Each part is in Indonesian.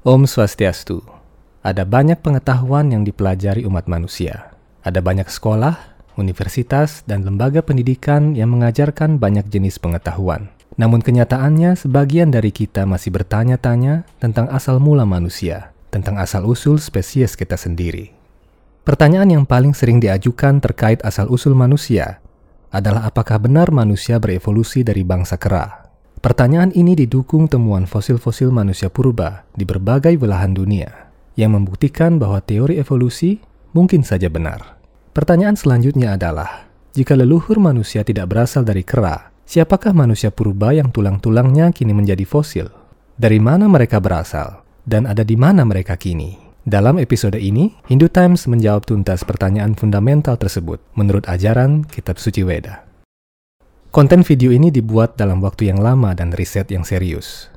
Om Swastiastu. Ada banyak pengetahuan yang dipelajari umat manusia. Ada banyak sekolah, universitas, dan lembaga pendidikan yang mengajarkan banyak jenis pengetahuan. Namun kenyataannya sebagian dari kita masih bertanya-tanya tentang asal mula manusia, tentang asal-usul spesies kita sendiri. Pertanyaan yang paling sering diajukan terkait asal-usul manusia adalah apakah benar manusia berevolusi dari bangsa kera. Pertanyaan ini didukung temuan fosil-fosil manusia purba di berbagai belahan dunia yang membuktikan bahwa teori evolusi mungkin saja benar. Pertanyaan selanjutnya adalah, jika leluhur manusia tidak berasal dari kera, siapakah manusia purba yang tulang-tulangnya kini menjadi fosil? Dari mana mereka berasal? Dan ada di mana mereka kini? Dalam episode ini, Hindu Times menjawab tuntas pertanyaan fundamental tersebut menurut ajaran Kitab Suci Weda. Konten video ini dibuat dalam waktu yang lama dan riset yang serius.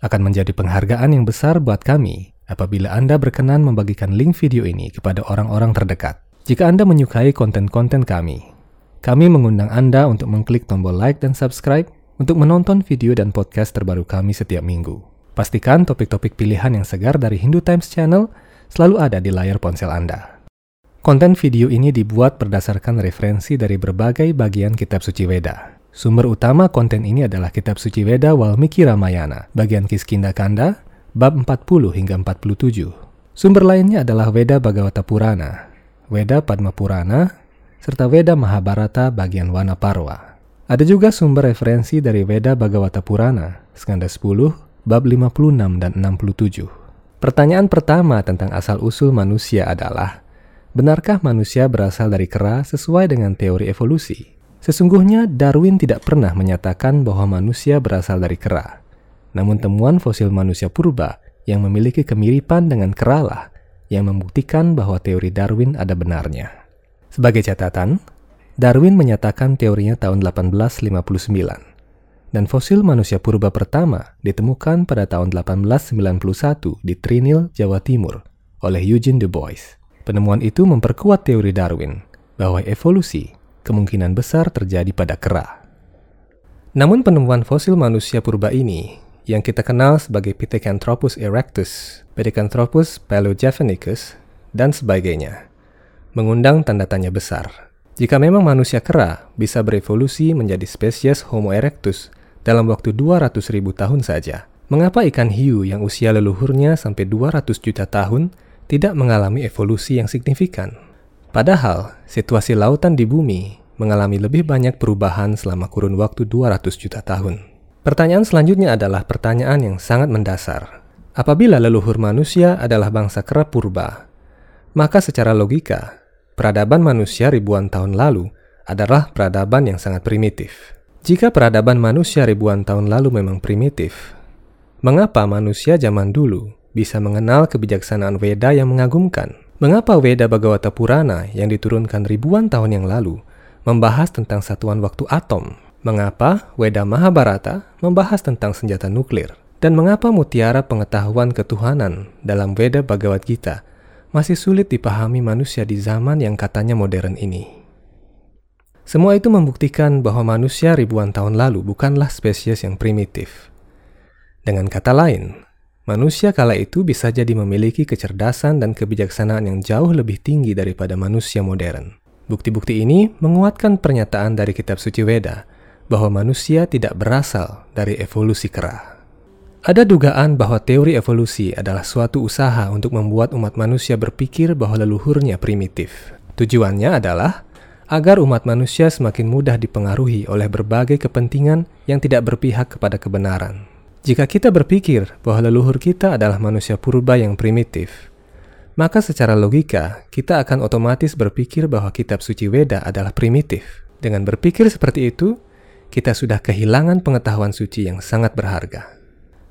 Akan menjadi penghargaan yang besar buat kami apabila Anda berkenan membagikan link video ini kepada orang-orang terdekat. Jika Anda menyukai konten-konten kami, kami mengundang Anda untuk mengklik tombol like dan subscribe untuk menonton video dan podcast terbaru kami setiap minggu. Pastikan topik-topik pilihan yang segar dari Hindu Times Channel selalu ada di layar ponsel Anda. Konten video ini dibuat berdasarkan referensi dari berbagai bagian kitab suci Weda. Sumber utama konten ini adalah kitab suci Weda Walmiki Ramayana, bagian Kiskinda Kanda, bab 40 hingga 47. Sumber lainnya adalah Weda Bhagavata Purana, Weda Padma Purana, serta Weda Mahabharata bagian Wana Parwa. Ada juga sumber referensi dari Weda Bhagavata Purana, Skanda 10, bab 56 dan 67. Pertanyaan pertama tentang asal-usul manusia adalah, benarkah manusia berasal dari kera sesuai dengan teori evolusi? Sesungguhnya Darwin tidak pernah menyatakan bahwa manusia berasal dari kera. Namun temuan fosil manusia purba yang memiliki kemiripan dengan kera lah yang membuktikan bahwa teori Darwin ada benarnya. Sebagai catatan, Darwin menyatakan teorinya tahun 1859 dan fosil manusia purba pertama ditemukan pada tahun 1891 di Trinil, Jawa Timur oleh Eugene Du Bois. Penemuan itu memperkuat teori Darwin bahwa evolusi kemungkinan besar terjadi pada kera. Namun penemuan fosil manusia purba ini yang kita kenal sebagai Pithecanthropus erectus, Pithecanthropus paleojavanicus, dan sebagainya, mengundang tanda tanya besar. Jika memang manusia kera bisa berevolusi menjadi spesies Homo erectus dalam waktu 200 ribu tahun saja. Mengapa ikan hiu yang usia leluhurnya sampai 200 juta tahun tidak mengalami evolusi yang signifikan? Padahal, situasi lautan di bumi mengalami lebih banyak perubahan selama kurun waktu 200 juta tahun. Pertanyaan selanjutnya adalah pertanyaan yang sangat mendasar. Apabila leluhur manusia adalah bangsa kera purba, maka secara logika, peradaban manusia ribuan tahun lalu adalah peradaban yang sangat primitif. Jika peradaban manusia ribuan tahun lalu memang primitif, mengapa manusia zaman dulu bisa mengenal kebijaksanaan Weda yang mengagumkan? Mengapa Weda Bhagavata Purana yang diturunkan ribuan tahun yang lalu membahas tentang satuan waktu atom? Mengapa Weda Mahabharata membahas tentang senjata nuklir? Dan mengapa mutiara pengetahuan ketuhanan dalam Weda Bhagavad Gita masih sulit dipahami manusia di zaman yang katanya modern ini? Semua itu membuktikan bahwa manusia ribuan tahun lalu bukanlah spesies yang primitif. Dengan kata lain, manusia kala itu bisa jadi memiliki kecerdasan dan kebijaksanaan yang jauh lebih tinggi daripada manusia modern. Bukti-bukti ini menguatkan pernyataan dari kitab suci Weda bahwa manusia tidak berasal dari evolusi kera. Ada dugaan bahwa teori evolusi adalah suatu usaha untuk membuat umat manusia berpikir bahwa leluhurnya primitif. Tujuannya adalah agar umat manusia semakin mudah dipengaruhi oleh berbagai kepentingan yang tidak berpihak kepada kebenaran. Jika kita berpikir bahwa leluhur kita adalah manusia purba yang primitif, maka secara logika kita akan otomatis berpikir bahwa kitab suci Weda adalah primitif. Dengan berpikir seperti itu, kita sudah kehilangan pengetahuan suci yang sangat berharga.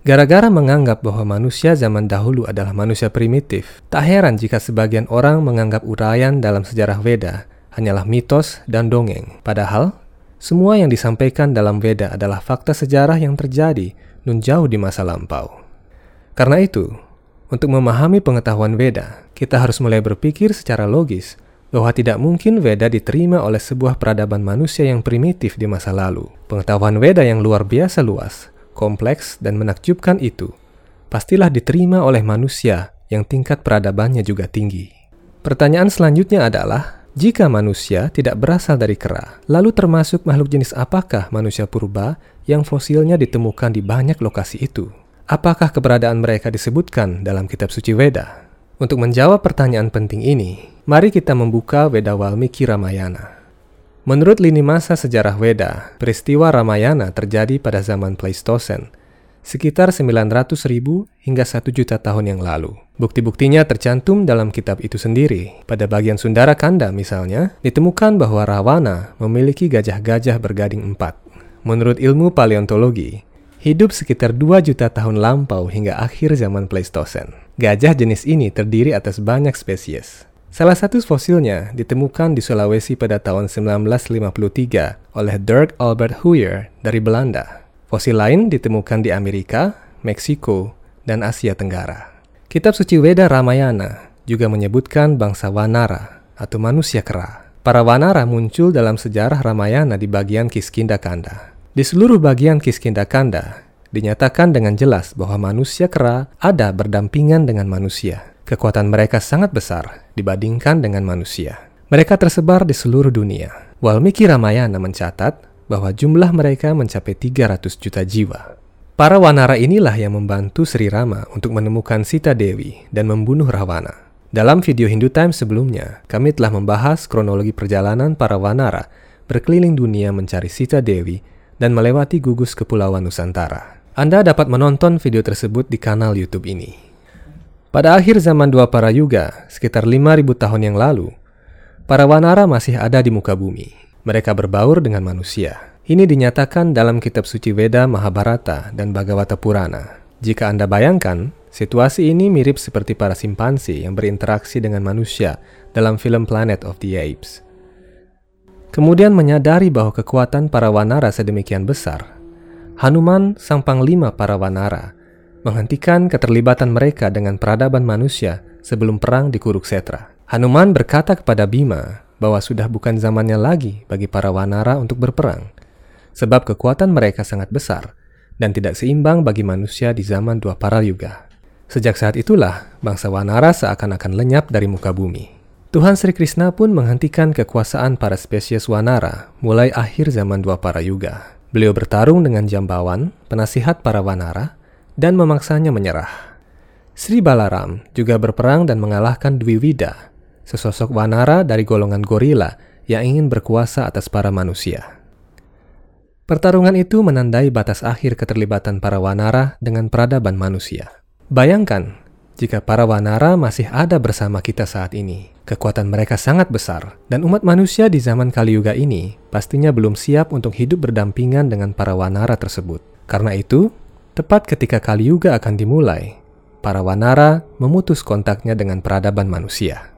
Gara-gara menganggap bahwa manusia zaman dahulu adalah manusia primitif, tak heran jika sebagian orang menganggap uraian dalam sejarah Weda hanyalah mitos dan dongeng. Padahal, semua yang disampaikan dalam Veda adalah fakta sejarah yang terjadi nun jauh di masa lampau. Karena itu, untuk memahami pengetahuan Veda, kita harus mulai berpikir secara logis bahwa tidak mungkin Veda diterima oleh sebuah peradaban manusia yang primitif di masa lalu. Pengetahuan Veda yang luar biasa luas, kompleks, dan menakjubkan itu pastilah diterima oleh manusia yang tingkat peradabannya juga tinggi. Pertanyaan selanjutnya adalah, jika manusia tidak berasal dari kera, lalu termasuk makhluk jenis apakah manusia purba yang fosilnya ditemukan di banyak lokasi itu? Apakah keberadaan mereka disebutkan dalam kitab suci Weda? Untuk menjawab pertanyaan penting ini, mari kita membuka Weda Walmiki Ramayana. Menurut lini masa sejarah Weda, peristiwa Ramayana terjadi pada zaman Pleistosen, sekitar 900 ribu hingga 1 juta tahun yang lalu. Bukti-buktinya tercantum dalam kitab itu sendiri. Pada bagian Sundara Kanda misalnya, ditemukan bahwa Rawana memiliki gajah-gajah bergading empat. Menurut ilmu paleontologi, hidup sekitar 2 juta tahun lampau hingga akhir zaman Pleistosen. Gajah jenis ini terdiri atas banyak spesies. Salah satu fosilnya ditemukan di Sulawesi pada tahun 1953 oleh Dirk Albert Huyer dari Belanda. Fosil lain ditemukan di Amerika, Meksiko, dan Asia Tenggara. Kitab suci Weda Ramayana juga menyebutkan bangsa Wanara atau manusia kera. Para Wanara muncul dalam sejarah Ramayana di bagian Kiskinda Kanda. Di seluruh bagian Kiskinda Kanda, dinyatakan dengan jelas bahwa manusia kera ada berdampingan dengan manusia. Kekuatan mereka sangat besar dibandingkan dengan manusia. Mereka tersebar di seluruh dunia. Walmiki Ramayana mencatat bahwa jumlah mereka mencapai 300 juta jiwa. Para wanara inilah yang membantu Sri Rama untuk menemukan Sita Dewi dan membunuh Rawana. Dalam video Hindu Times sebelumnya, kami telah membahas kronologi perjalanan para wanara berkeliling dunia mencari Sita Dewi dan melewati gugus kepulauan Nusantara. Anda dapat menonton video tersebut di kanal YouTube ini. Pada akhir zaman dua para yuga, sekitar 5000 tahun yang lalu, para wanara masih ada di muka bumi. Mereka berbaur dengan manusia. Ini dinyatakan dalam kitab suci Veda, Mahabharata, dan Bhagavata Purana. Jika Anda bayangkan, situasi ini mirip seperti para simpansi yang berinteraksi dengan manusia dalam film Planet of the Apes. Kemudian menyadari bahwa kekuatan para wanara sedemikian besar, Hanuman, sang panglima para wanara, menghentikan keterlibatan mereka dengan peradaban manusia sebelum perang di Kuruksetra. Hanuman berkata kepada Bima bahwa sudah bukan zamannya lagi bagi para wanara untuk berperang, sebab kekuatan mereka sangat besar dan tidak seimbang bagi manusia di zaman dua para yuga. Sejak saat itulah, bangsa wanara seakan-akan lenyap dari muka bumi. Tuhan Sri Krishna pun menghentikan kekuasaan para spesies wanara mulai akhir zaman dua para yuga. Beliau bertarung dengan Jambawan, penasihat para wanara, dan memaksanya menyerah. Sri Balaram juga berperang dan mengalahkan Dwi Wida, sesosok wanara dari golongan gorila yang ingin berkuasa atas para manusia. Pertarungan itu menandai batas akhir keterlibatan para wanara dengan peradaban manusia. Bayangkan, jika para wanara masih ada bersama kita saat ini, kekuatan mereka sangat besar, dan umat manusia di zaman Kali Yuga ini pastinya belum siap untuk hidup berdampingan dengan para wanara tersebut. Karena itu, Tepat ketika Kali Yuga akan dimulai, para Wanara memutus kontaknya dengan peradaban manusia.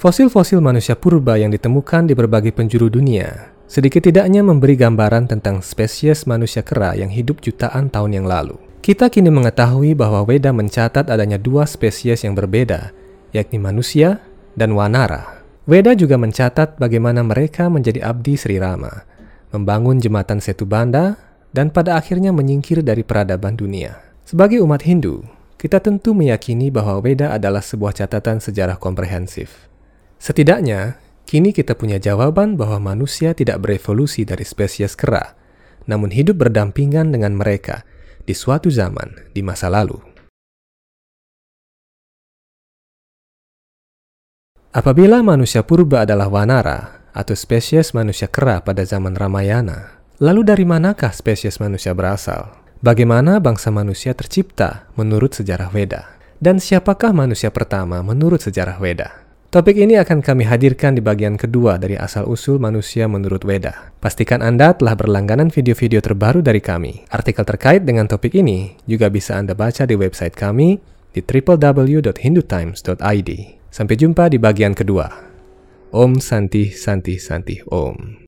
Fosil-fosil manusia purba yang ditemukan di berbagai penjuru dunia sedikit tidaknya memberi gambaran tentang spesies manusia kera yang hidup jutaan tahun yang lalu. Kita kini mengetahui bahwa Weda mencatat adanya dua spesies yang berbeda, yakni manusia dan wanara. Weda juga mencatat bagaimana mereka menjadi abdi Sri Rama, membangun jembatan Setu Banda dan pada akhirnya menyingkir dari peradaban dunia. Sebagai umat Hindu, kita tentu meyakini bahwa Weda adalah sebuah catatan sejarah komprehensif. Setidaknya, kini kita punya jawaban bahwa manusia tidak berevolusi dari spesies kera, namun hidup berdampingan dengan mereka di suatu zaman di masa lalu. Apabila manusia purba adalah wanara atau spesies manusia kera pada zaman Ramayana, Lalu dari manakah spesies manusia berasal? Bagaimana bangsa manusia tercipta menurut sejarah Weda? Dan siapakah manusia pertama menurut sejarah Weda? Topik ini akan kami hadirkan di bagian kedua dari asal-usul manusia menurut Weda. Pastikan Anda telah berlangganan video-video terbaru dari kami. Artikel terkait dengan topik ini juga bisa Anda baca di website kami di www.hindutimes.id. Sampai jumpa di bagian kedua. Om Santi Santi Santi Om.